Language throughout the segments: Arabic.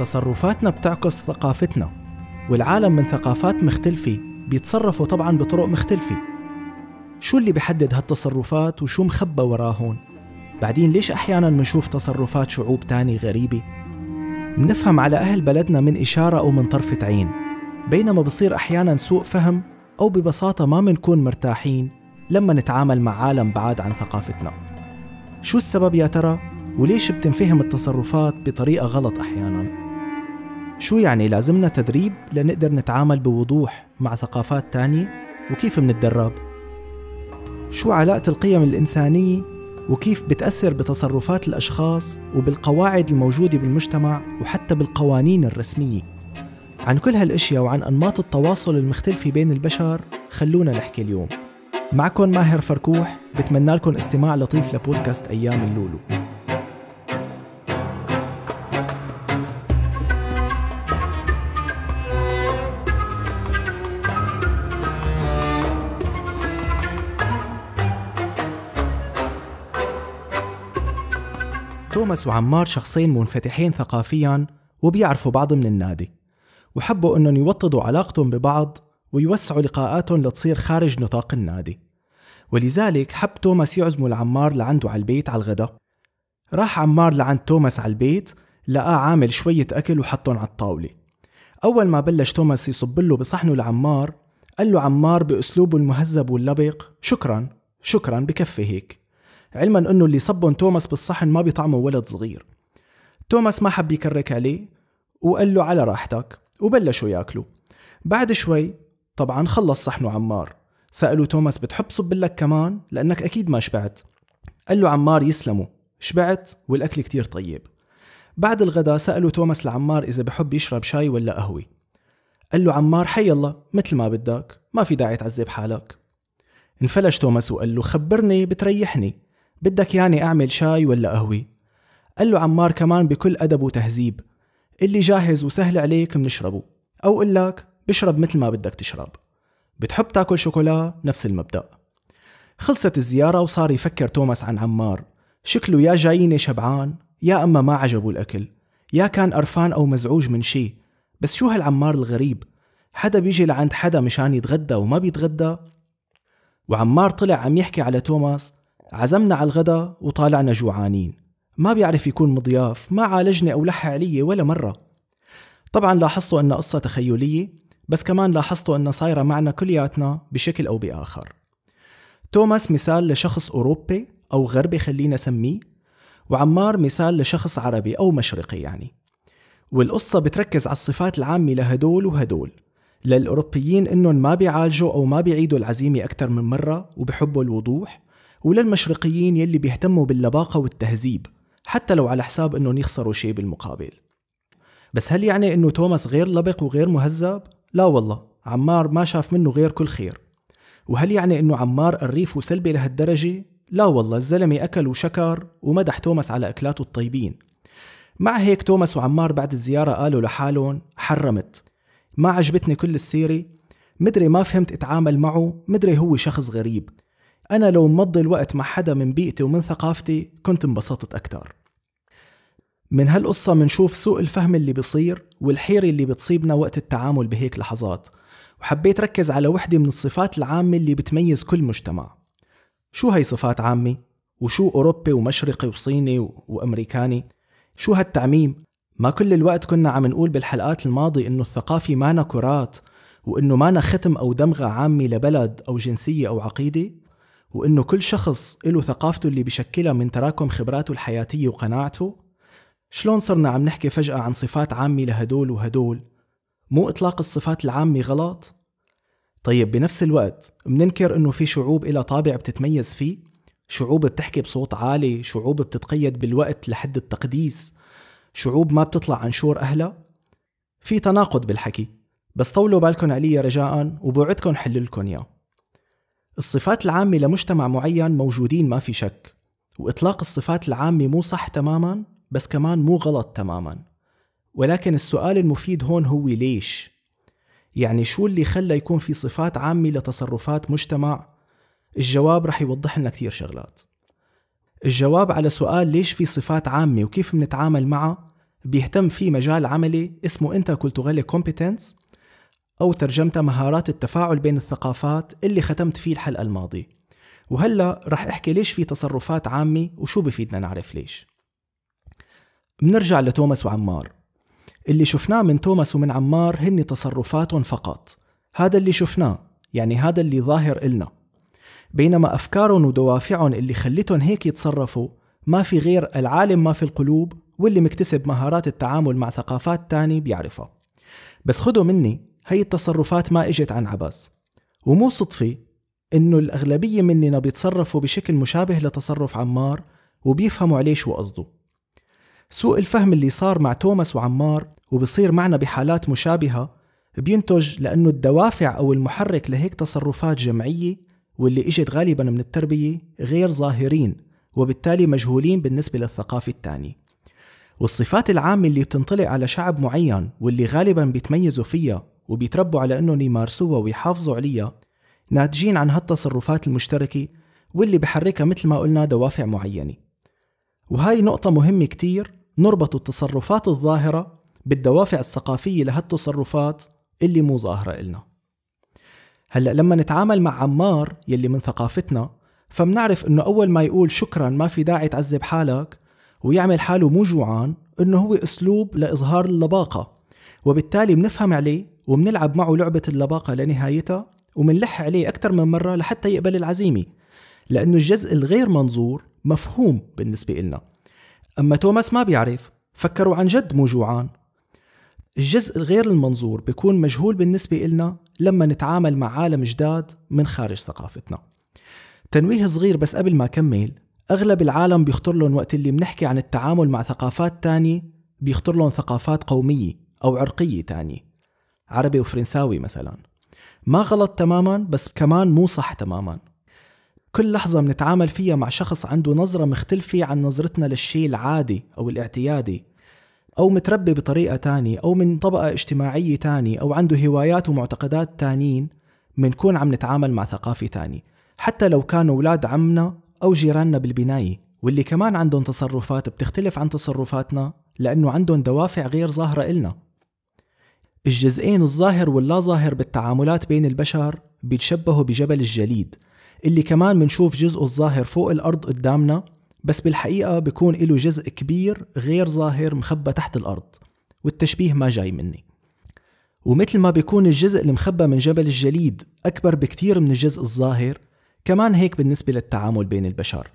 تصرفاتنا بتعكس ثقافتنا والعالم من ثقافات مختلفة بيتصرفوا طبعا بطرق مختلفة. شو اللي بيحدد هالتصرفات وشو مخبى وراهن؟ بعدين ليش أحيانا منشوف تصرفات شعوب تاني غريبة؟ منفهم على أهل بلدنا من إشارة أو من طرفة عين بينما بصير أحيانا سوء فهم أو ببساطة ما منكون مرتاحين لما نتعامل مع عالم بعاد عن ثقافتنا. شو السبب يا ترى؟ وليش بتنفهم التصرفات بطريقة غلط أحيانا؟ شو يعني لازمنا تدريب لنقدر نتعامل بوضوح مع ثقافات تانية؟ وكيف منتدرب شو علاقة القيم الإنسانية؟ وكيف بتأثر بتصرفات الأشخاص؟ وبالقواعد الموجودة بالمجتمع؟ وحتى بالقوانين الرسمية؟ عن كل هالأشياء وعن أنماط التواصل المختلفة بين البشر خلونا نحكي اليوم. معكم ماهر فركوح بتمنى لكم استماع لطيف لبودكاست أيام اللولو. توماس وعمار شخصين منفتحين ثقافيا وبيعرفوا بعض من النادي. وحبوا أنهم يوطدوا علاقتهم ببعض ويوسعوا لقاءاتهم لتصير خارج نطاق النادي. ولذلك حب توماس يعزموا العمار لعنده على البيت على الغداء راح عمار لعند توماس على البيت لقاه عامل شوية أكل وحطهم على الطاولة. أول ما بلش توماس يصب له بصحنه لعمار قال له عمار بأسلوبه المهذب واللبق شكرا شكرا بكفي هيك. علما أنه اللي صبهم توماس بالصحن ما بيطعموا ولد صغير. توماس ما حب يكرك عليه وقال له على راحتك وبلشوا ياكلوا. بعد شوي طبعا خلص صحنه عمار. سألوا توماس بتحب صب لك كمان؟ لأنك أكيد ما شبعت. قال له عمار يسلموا. شبعت والأكل كتير طيب. بعد الغداء سألوا توماس لعمار إذا بحب يشرب شاي ولا قهوة. قال له عمار حي الله مثل ما بدك ما في داعي تعذب حالك. انفلش توماس وقال له خبرني بتريحني. بدك يعني أعمل شاي ولا قهوة؟ قال له عمار كمان بكل أدب وتهذيب اللي جاهز وسهل عليك منشربه أو قل لك بشرب مثل ما بدك تشرب. بتحب تاكل شوكولا؟ نفس المبدأ. خلصت الزيارة وصار يفكر توماس عن عمار. شكله يا جاييني شبعان يا أما ما عجبه الأكل يا كان قرفان أو مزعوج من شي. بس شو هالعمار الغريب؟ حدا بيجي لعند حدا مشان يتغدى وما بيتغدى؟ وعمار طلع عم يحكي على توماس عزمنا على الغداء وطالعنا جوعانين. ما بيعرف يكون مضياف ما عالجني أو لح علي ولا مرة. طبعا لاحظتوا أن قصة تخيلية بس كمان لاحظتوا أنها صايرة معنا كلياتنا بشكل أو بآخر. توماس مثال لشخص أوروبي أو غربي خلينا سميه وعمار مثال لشخص عربي أو مشرقي يعني. والقصة بتركز على الصفات العامة لهدول وهدول للأوروبيين إنهم ما بيعالجوا أو ما بيعيدوا العزيمة أكثر من مرة وبحبوا الوضوح وللمشرقيين يلي بيهتموا باللباقة والتهذيب حتى لو على حساب إنهم يخسروا شيء بالمقابل. بس هل يعني إنه توماس غير لبق وغير مهذب؟ لا والله عمار ما شاف منه غير كل خير. وهل يعني إنه عمار قريف وسلبي لهالدرجة؟ لا والله الزلمة أكل وشكر ومدح توماس على أكلاته الطيبين. مع هيك توماس وعمار بعد الزيارة قالوا لحالهم حرمت. ما عجبتني كل السيرة. مدري ما فهمت أتعامل معه مدري هو شخص غريب. أنا لو مضي الوقت مع حدا من بيئتي ومن ثقافتي كنت انبسطت أكتر من هالقصة منشوف سوء الفهم اللي بيصير والحيرة اللي بتصيبنا وقت التعامل بهيك لحظات وحبيت ركز على وحدة من الصفات العامة اللي بتميز كل مجتمع شو هي صفات عامة؟ وشو أوروبي ومشرقي وصيني وأمريكاني؟ شو هالتعميم؟ ما كل الوقت كنا عم نقول بالحلقات الماضية إنه الثقافة مانا كرات وإنه مانا ختم أو دمغة عامة لبلد أو جنسية أو عقيدة؟ وإنه كل شخص له ثقافته اللي بشكلها من تراكم خبراته الحياتية وقناعته. شلون صرنا عم نحكي فجأة عن صفات عامة لهدول وهدول؟ مو إطلاق الصفات العامة غلط؟ طيب بنفس الوقت مننكر إنه في شعوب إلها طابع بتتميز فيه. شعوب بتحكي بصوت عالي شعوب بتتقيد بالوقت لحد التقديس. شعوب ما بتطلع عن شور أهلها. في تناقض بالحكي. بس طولوا بالكم علي رجاء وبوعدكم حللكم إياه الصفات العامة لمجتمع معين موجودين ما في شك وإطلاق الصفات العامة مو صح تماما بس كمان مو غلط تماما ولكن السؤال المفيد هون هو ليش؟ يعني شو اللي خلى يكون في صفات عامة لتصرفات مجتمع؟ الجواب رح يوضح لنا كثير شغلات الجواب على سؤال ليش في صفات عامة وكيف منتعامل معها بيهتم فيه مجال عملي اسمه intercultural competence أو ترجمتها مهارات التفاعل بين الثقافات اللي ختمت فيه الحلقة الماضية. وهلأ رح أحكي ليش في تصرفات عامة وشو بفيدنا نعرف ليش. بنرجع لتوماس وعمار. اللي شفناه من توماس ومن عمار هن تصرفاتهم فقط. هذا اللي شفناه يعني هذا اللي ظاهر إلنا. بينما أفكارهم ودوافعهم اللي خلتهم هيك يتصرفوا ما في غير العالم ما في القلوب واللي مكتسب مهارات التعامل مع ثقافات تاني بيعرفها. بس خدوا مني هي التصرفات ما إجت عن عبث ومو صدفة إنه الأغلبية مننا بيتصرفوا بشكل مشابه لتصرف عمار وبيفهموا عليه شو قصده. سوء الفهم اللي صار مع توماس وعمار وبصير معنا بحالات مشابهة بينتج لأنه الدوافع أو المحرك لهيك تصرفات جمعية واللي إجت غالبا من التربية غير ظاهرين وبالتالي مجهولين بالنسبة للثقافة الثانية. والصفات العامة اللي بتنطلق على شعب معين واللي غالبا بيتميزوا فيها وبيتربوا على انهم يمارسوها ويحافظوا عليها. ناتجين عن هالتصرفات المشتركة واللي بحركها مثل ما قلنا دوافع معينة. وهاي نقطة مهمة كتير نربط التصرفات الظاهرة بالدوافع الثقافية لهالتصرفات اللي مو ظاهرة إلنا. هلأ لما نتعامل مع عمار يلي من ثقافتنا فمنعرف إنه أول ما يقول شكرا ما في داعي تعذب حالك ويعمل حاله مو جوعان إنه هو أسلوب لإظهار اللباقة. وبالتالي بنفهم عليه وبنلعب معه لعبة اللباقة لنهايتها ومنلح عليه أكثر من مرة لحتى يقبل العزيمة لأنه الجزء الغير منظور مفهوم بالنسبة إلنا. أما توماس ما بيعرف فكروا عن جد مو جوعان الجزء الغير المنظور بيكون مجهول بالنسبة إلنا لما نتعامل مع عالم جداد من خارج ثقافتنا. تنويه صغير بس قبل ما أكمل أغلب العالم بيخطر لهم وقت اللي بنحكي عن التعامل مع ثقافات تانية بيخطر لهم ثقافات قومية أو عرقية تانية. عربي وفرنساوي مثلا. ما غلط تماما بس كمان مو صح تماما. كل لحظة بنتعامل فيها مع شخص عنده نظرة مختلفة عن نظرتنا للشيء العادي أو الاعتيادي أو متربي بطريقة تانية أو من طبقة اجتماعية تانية أو عنده هوايات ومعتقدات تانيين منكون عم نتعامل مع ثقافة تانية. حتى لو كانوا أولاد عمنا أو جيراننا بالبناية واللي كمان عندهم تصرفات بتختلف عن تصرفاتنا لأنه عندهم دوافع غير ظاهرة إلنا. الجزئين الظاهر واللا ظاهر بالتعاملات بين البشر بيتشبهوا بجبل الجليد اللي كمان منشوف جزءه الظاهر فوق الأرض قدامنا بس بالحقيقة بيكون له جزء كبير غير ظاهر مخبى تحت الأرض والتشبيه ما جاي مني. ومثل ما بيكون الجزء المخبى من جبل الجليد أكبر بكتير من الجزء الظاهر كمان هيك بالنسبة للتعامل بين البشر.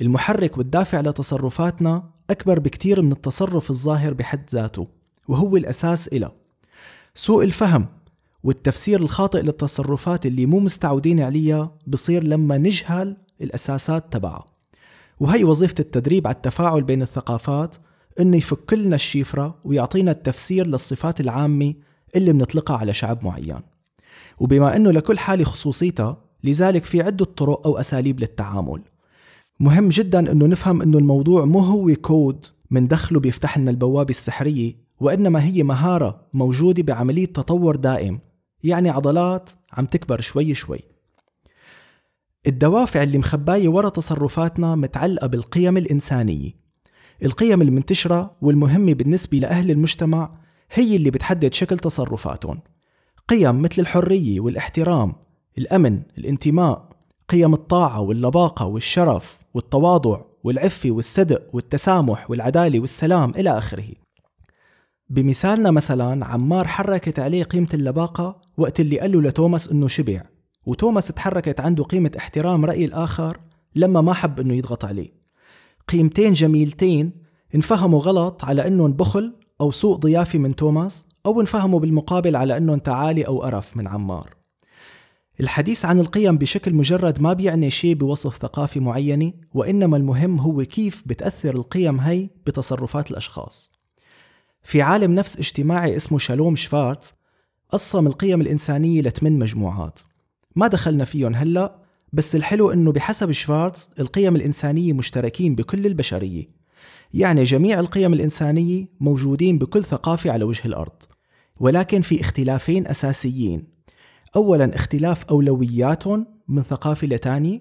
المحرك والدافع لتصرفاتنا أكبر بكتير من التصرف الظاهر بحد ذاته وهو الأساس إله. سوء الفهم والتفسير الخاطئ للتصرفات اللي مو مستعودين عليها بصير لما نجهل الأساسات تبعها. وهي وظيفة التدريب على التفاعل بين الثقافات إنه يفك لنا الشفرة ويعطينا التفسير للصفات العامة اللي بنطلقها على شعب معين. وبما أنه لكل حالة خصوصيتها لذلك في عدة طرق أو أساليب للتعامل. مهم جدا أنه نفهم أنه الموضوع مو هو كود من دخله بيفتح لنا البوابة السحرية وإنما هي مهارة موجودة بعملية تطور دائم يعني عضلات عم تكبر شوي شوي. الدوافع اللي مخباية ورا تصرفاتنا متعلقة بالقيم الإنسانية. القيم المنتشرة والمهمة بالنسبة لأهل المجتمع هي اللي بتحدد شكل تصرفاتهم. قيم مثل الحرية والاحترام الأمن الانتماء قيم الطاعة واللباقة والشرف والتواضع والعفة والصدق والتسامح والعدالة والسلام إلى آخره. بمثالنا مثلا عمار حركت عليه قيمة اللباقة وقت اللي قال له لتوماس إنه شبع. وتوماس تحركت عنده قيمة احترام رأي الآخر لما ما حب إنه يضغط عليه. قيمتين جميلتين انفهموا غلط على إنهم بخل أو سوء ضيافي من توماس أو انفهموا بالمقابل على إنهم تعالي أو قرف من عمار. الحديث عن القيم بشكل مجرد ما بيعني شيء بوصف ثقافي معينة وإنما المهم هو كيف بتأثر القيم هي بتصرفات الأشخاص. في عالم نفس اجتماعي اسمه شالوم شفارتز قسم القيم الإنسانية لثمان مجموعات. ما دخلنا فيهم هلأ بس الحلو إنه بحسب شفارتز القيم الإنسانية مشتركين بكل البشرية. يعني جميع القيم الإنسانية موجودين بكل ثقافة على وجه الأرض. ولكن في اختلافين أساسيين. أولا اختلاف أولوياتهم من ثقافة لتانية.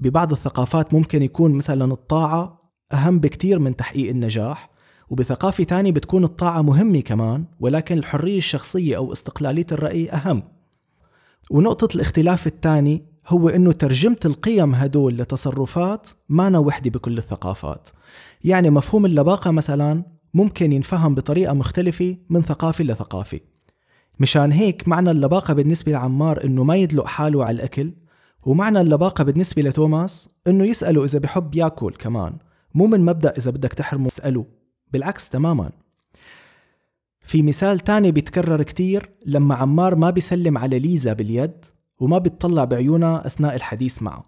ببعض الثقافات ممكن يكون مثلا الطاعة أهم بكتير من تحقيق النجاح. وبثقافة تانية بتكون الطاعة مهمة كمان ولكن الحرية الشخصية أو استقلالية الرأي أهم. ونقطة الاختلاف الثاني هو إنه ترجمة القيم هدول لتصرفات مانا وحدة بكل الثقافات. يعني مفهوم اللباقة مثلا ممكن ينفهم بطريقة مختلفة من ثقافة لثقافة. مشان هيك معنى اللباقة بالنسبة لعمار إنه ما يدلق حاله على الأكل ومعنى اللباقة بالنسبة لتوماس إنه يسأله إذا بحب ياكل كمان مو من مبدأ إذا بدك تحرمه اسأله بالعكس تماما. في مثال تاني بيتكرر كتير لما عمار ما بيسلم على ليزا باليد وما بيطلع بعيونها أثناء الحديث معه.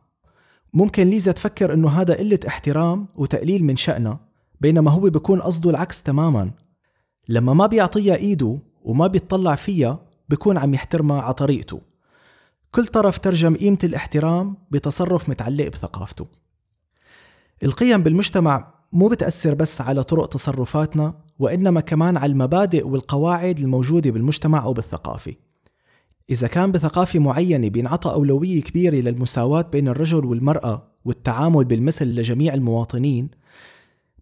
ممكن ليزا تفكر إنه هذا قلة احترام وتقليل من شأنها بينما هو بيكون قصده العكس تماما. لما ما بيعطيها إيده وما بيطلع فيها بيكون عم يحترمها على طريقته. كل طرف ترجم قيمة الاحترام بتصرف متعلق بثقافته. القيم بالمجتمع مو بتأثر بس على طرق تصرفاتنا وإنما كمان على المبادئ والقواعد الموجودة بالمجتمع أو بالثقافة. إذا كان بثقافة معينة بينعطى أولوية كبيرة للمساواة بين الرجل والمرأة والتعامل بالمثل لجميع المواطنين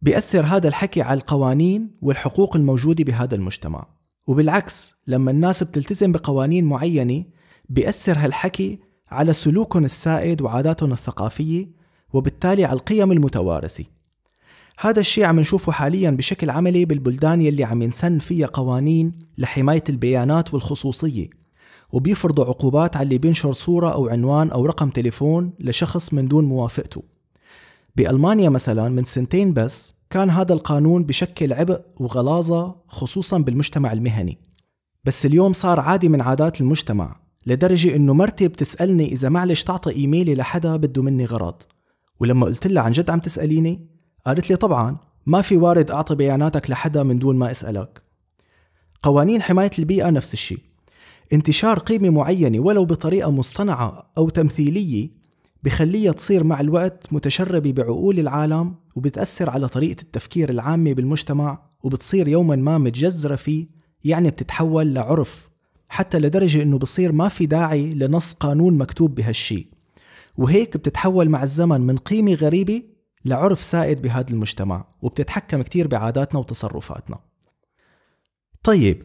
بيأثر هذا الحكي على القوانين والحقوق الموجودة بهذا المجتمع. وبالعكس لما الناس بتلتزم بقوانين معينة بيأثر هالحكي على سلوكهم السائد وعاداتهم الثقافية وبالتالي على القيم المتوارثة. هذا الشيء عم نشوفه حاليا بشكل عملي بالبلدان يلي عم ينسن فيها قوانين لحماية البيانات والخصوصية وبيفرضوا عقوبات على اللي بينشر صورة أو عنوان أو رقم تليفون لشخص من دون موافقته. بألمانيا مثلا من سنتين بس كان هذا القانون بشكل عبء وغلاظة خصوصا بالمجتمع المهني. بس اليوم صار عادي من عادات المجتمع لدرجة إنه مرتي بتسألني إذا معلش تعطي إيميلي لحدا بده مني غرض. ولما قلت لها عن جد عم تسأليني؟ قالت لي طبعا ما في وارد أعطي بياناتك لحدا من دون ما أسألك. قوانين حماية البيئة نفس الشيء. انتشار قيمة معينة ولو بطريقة مصطنعة أو تمثيلية بخليها تصير مع الوقت متشربة بعقول العالم وبتأثر على طريقة التفكير العامة بالمجتمع وبتصير يوما ما متجذرة فيه يعني بتتحول لعرف حتى لدرجة إنه بصير ما في داعي لنص قانون مكتوب بهالشي وهيك بتتحول مع الزمن من قيمة غريبة لعرف سائد بهذا المجتمع وبتتحكم كتير بعاداتنا وتصرفاتنا. طيب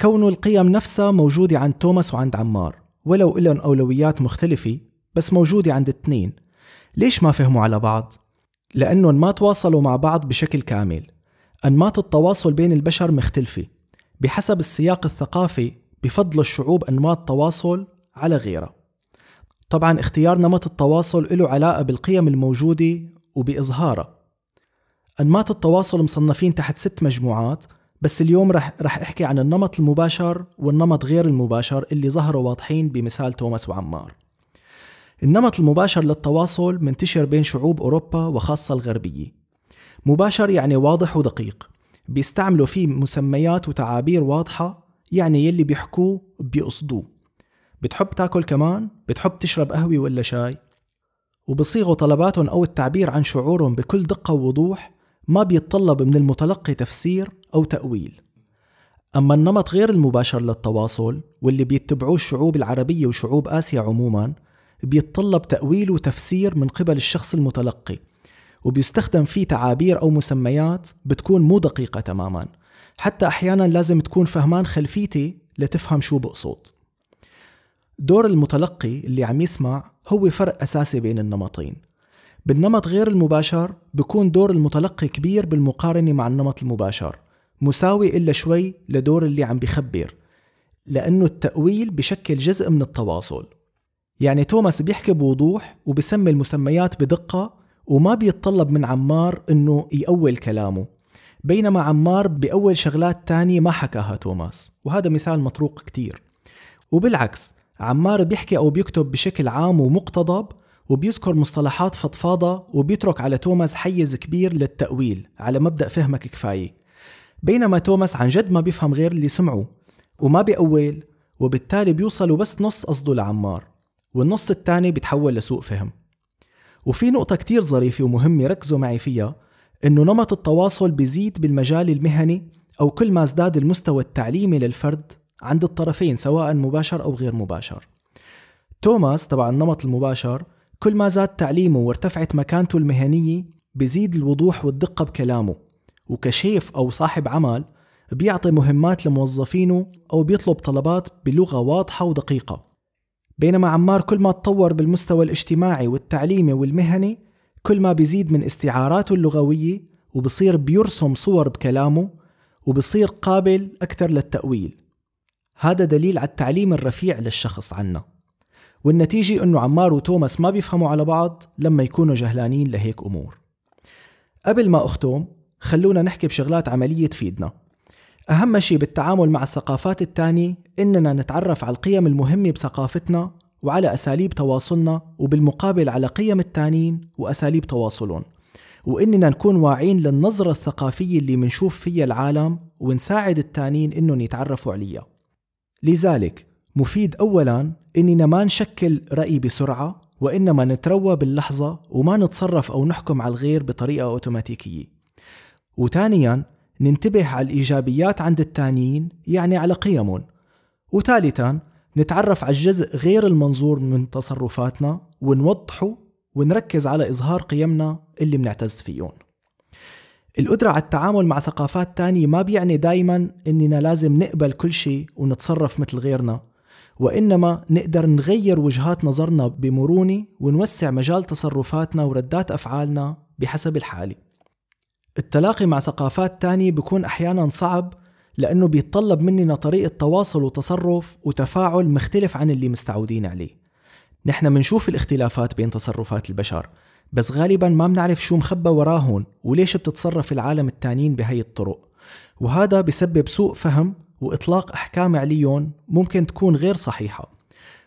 كون القيم نفسها موجودة عند توماس وعند عمار ولو إلهم أولويات مختلفة بس موجودة عند الاثنين ليش ما فهموا على بعض؟ لأنهم ما تواصلوا مع بعض بشكل كامل. أنماط التواصل بين البشر مختلفة بحسب السياق الثقافي بفضل الشعوب أنماط تواصل على غيرها. طبعا اختيار نمط التواصل له علاقة بالقيم الموجودة وبإظهارها أنماط التواصل مصنفين تحت ست مجموعات بس اليوم رح رح أحكي عن النمط المباشر والنمط غير المباشر اللي ظهروا واضحين بمثال توماس وعمار. النمط المباشر للتواصل منتشر بين شعوب أوروبا وخاصة الغربية. مباشر يعني واضح ودقيق، بيستعملوا فيه مسميات وتعابير واضحة يعني يلي بيحكوه بيقصدوه. بتحب تاكل كمان؟ بتحب تشرب قهوة ولا شاي؟ وبصيغوا طلباتهم أو التعبير عن شعورهم بكل دقة ووضوح ما بيتطلب من المتلقي تفسير أو تأويل. أما النمط غير المباشر للتواصل واللي بيتبعوه الشعوب العربية وشعوب آسيا عموما بيتطلب تأويل وتفسير من قبل الشخص المتلقي وبيستخدم فيه تعابير أو مسميات بتكون مو دقيقة تماما. حتى أحيانا لازم تكون فهمان خلفيتي لتفهم شو بقصد. دور المتلقي اللي عم يسمع هو فرق أساسي بين النمطين. بالنمط غير المباشر بكون دور المتلقي كبير بالمقارنة مع النمط المباشر مساوي إلا شوي لدور اللي عم بخبر لأنه التأويل بشكل جزء من التواصل. يعني توماس بيحكي بوضوح وبسمي المسميات بدقة وما بيتطلب من عمار إنه يأول كلامه بينما عمار بأول شغلات تانية ما حكاها توماس وهذا مثال مطروق كتير. وبالعكس عمار بيحكي أو بيكتب بشكل عام ومقتضب وبيذكر مصطلحات فضفاضة وبيترك على توماس حيز كبير للتأويل على مبدأ فهمك كفاية. بينما توماس عن جد ما بيفهم غير اللي سمعه وما بيأول وبالتالي بيوصلوا بس نص قصده لعمار والنص الثاني بيتحول لسوء فهم. وفي نقطة كتير ظريفة ومهمة ركزوا معي فيها إنه نمط التواصل بيزيد بالمجال المهني أو كل ما ازداد المستوى التعليمي للفرد عند الطرفين سواء مباشر أو غير مباشر. توماس تبع النمط المباشر كل ما زاد تعليمه وارتفعت مكانته المهنية بزيد الوضوح والدقة بكلامه. وكشيف أو صاحب عمل بيعطي مهمات لموظفينه أو بيطلب طلبات بلغة واضحة ودقيقة. بينما عمار كل ما تطور بالمستوى الاجتماعي والتعليمي والمهني كل ما بيزيد من استعاراته اللغوية وبصير بيرسم صور بكلامه وبصير قابل أكثر للتأويل. هذا دليل على التعليم الرفيع للشخص عنا. والنتيجة أنه عمار وتوماس ما بيفهموا على بعض لما يكونوا جهلانين لهيك أمور. قبل ما أختم خلونا نحكي بشغلات عملية تفيدنا. أهم شيء بالتعامل مع الثقافات التانية إننا نتعرف على القيم المهمة بثقافتنا وعلى أساليب تواصلنا وبالمقابل على قيم التانيين وأساليب تواصلهم. وإننا نكون واعين للنظرة الثقافية اللي منشوف فيها العالم ونساعد التانيين إنهم يتعرفوا عليها. لذلك مفيد أولا إننا ما نشكل رأي بسرعة وإنما نتروى باللحظة وما نتصرف أو نحكم على الغير بطريقة أوتوماتيكية. وثانيا ننتبه على الإيجابيات عند التانيين يعني على قيمهم. وثالثا نتعرف على الجزء غير المنظور من تصرفاتنا ونوضحه ونركز على إظهار قيمنا اللي بنعتز فيهم القدرة على التعامل مع ثقافات تانية ما بيعني دايما إننا لازم نقبل كل شيء ونتصرف مثل غيرنا وإنما نقدر نغير وجهات نظرنا بمرونة ونوسع مجال تصرفاتنا وردات أفعالنا بحسب الحالة. التلاقي مع ثقافات تانية بيكون أحيانا صعب لأنه بيتطلب مننا طريقة تواصل وتصرف وتفاعل مختلف عن اللي مستعودين عليه. نحن منشوف الاختلافات بين تصرفات البشر بس غالبا ما بنعرف شو مخبى وراهن وليش بتتصرف العالم التانيين بهي الطرق. وهذا بسبب سوء فهم وإطلاق أحكام عليهم ممكن تكون غير صحيحة.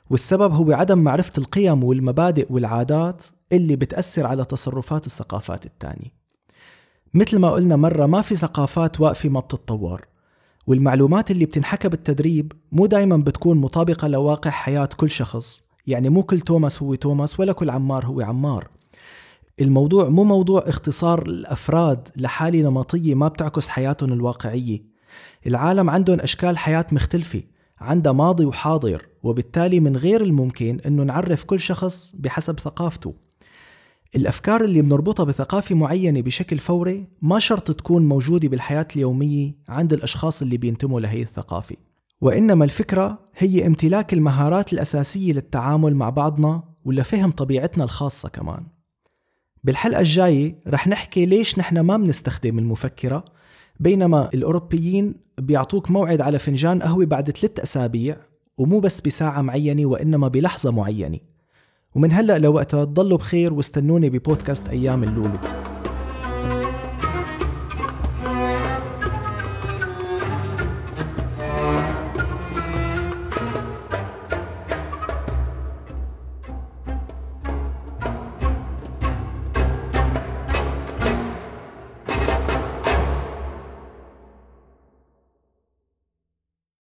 والسبب هو عدم معرفة القيم والمبادئ والعادات اللي بتأثر على تصرفات الثقافات التانية. مثل ما قلنا مرة ما في ثقافات واقفة ما بتتطور. والمعلومات اللي بتنحكى بالتدريب مو دايما بتكون مطابقة لواقع حياة كل شخص. يعني مو كل توماس هو توماس ولا كل عمار هو عمار. الموضوع مو موضوع اختصار الأفراد لحالة نمطية ما بتعكس حياتهم الواقعية. العالم عندهم أشكال حياة مختلفة عندها ماضي وحاضر وبالتالي من غير الممكن أنه نعرف كل شخص بحسب ثقافته. الأفكار اللي بنربطها بثقافة معينة بشكل فوري ما شرط تكون موجودة بالحياة اليومية عند الأشخاص اللي بينتموا لهي الثقافة. وإنما الفكرة هي امتلاك المهارات الأساسية للتعامل مع بعضنا ولفهم طبيعتنا الخاصة كمان. بالحلقة الجاية رح نحكي ليش نحن ما بنستخدم المفكرة بينما الأوروبيين بيعطوك موعد على فنجان قهوة بعد ثلاث أسابيع ومو بس بساعة معينة وإنما بلحظة معينة. ومن هلأ لوقتها تضلوا بخير واستنوني ببودكاست أيام اللولو.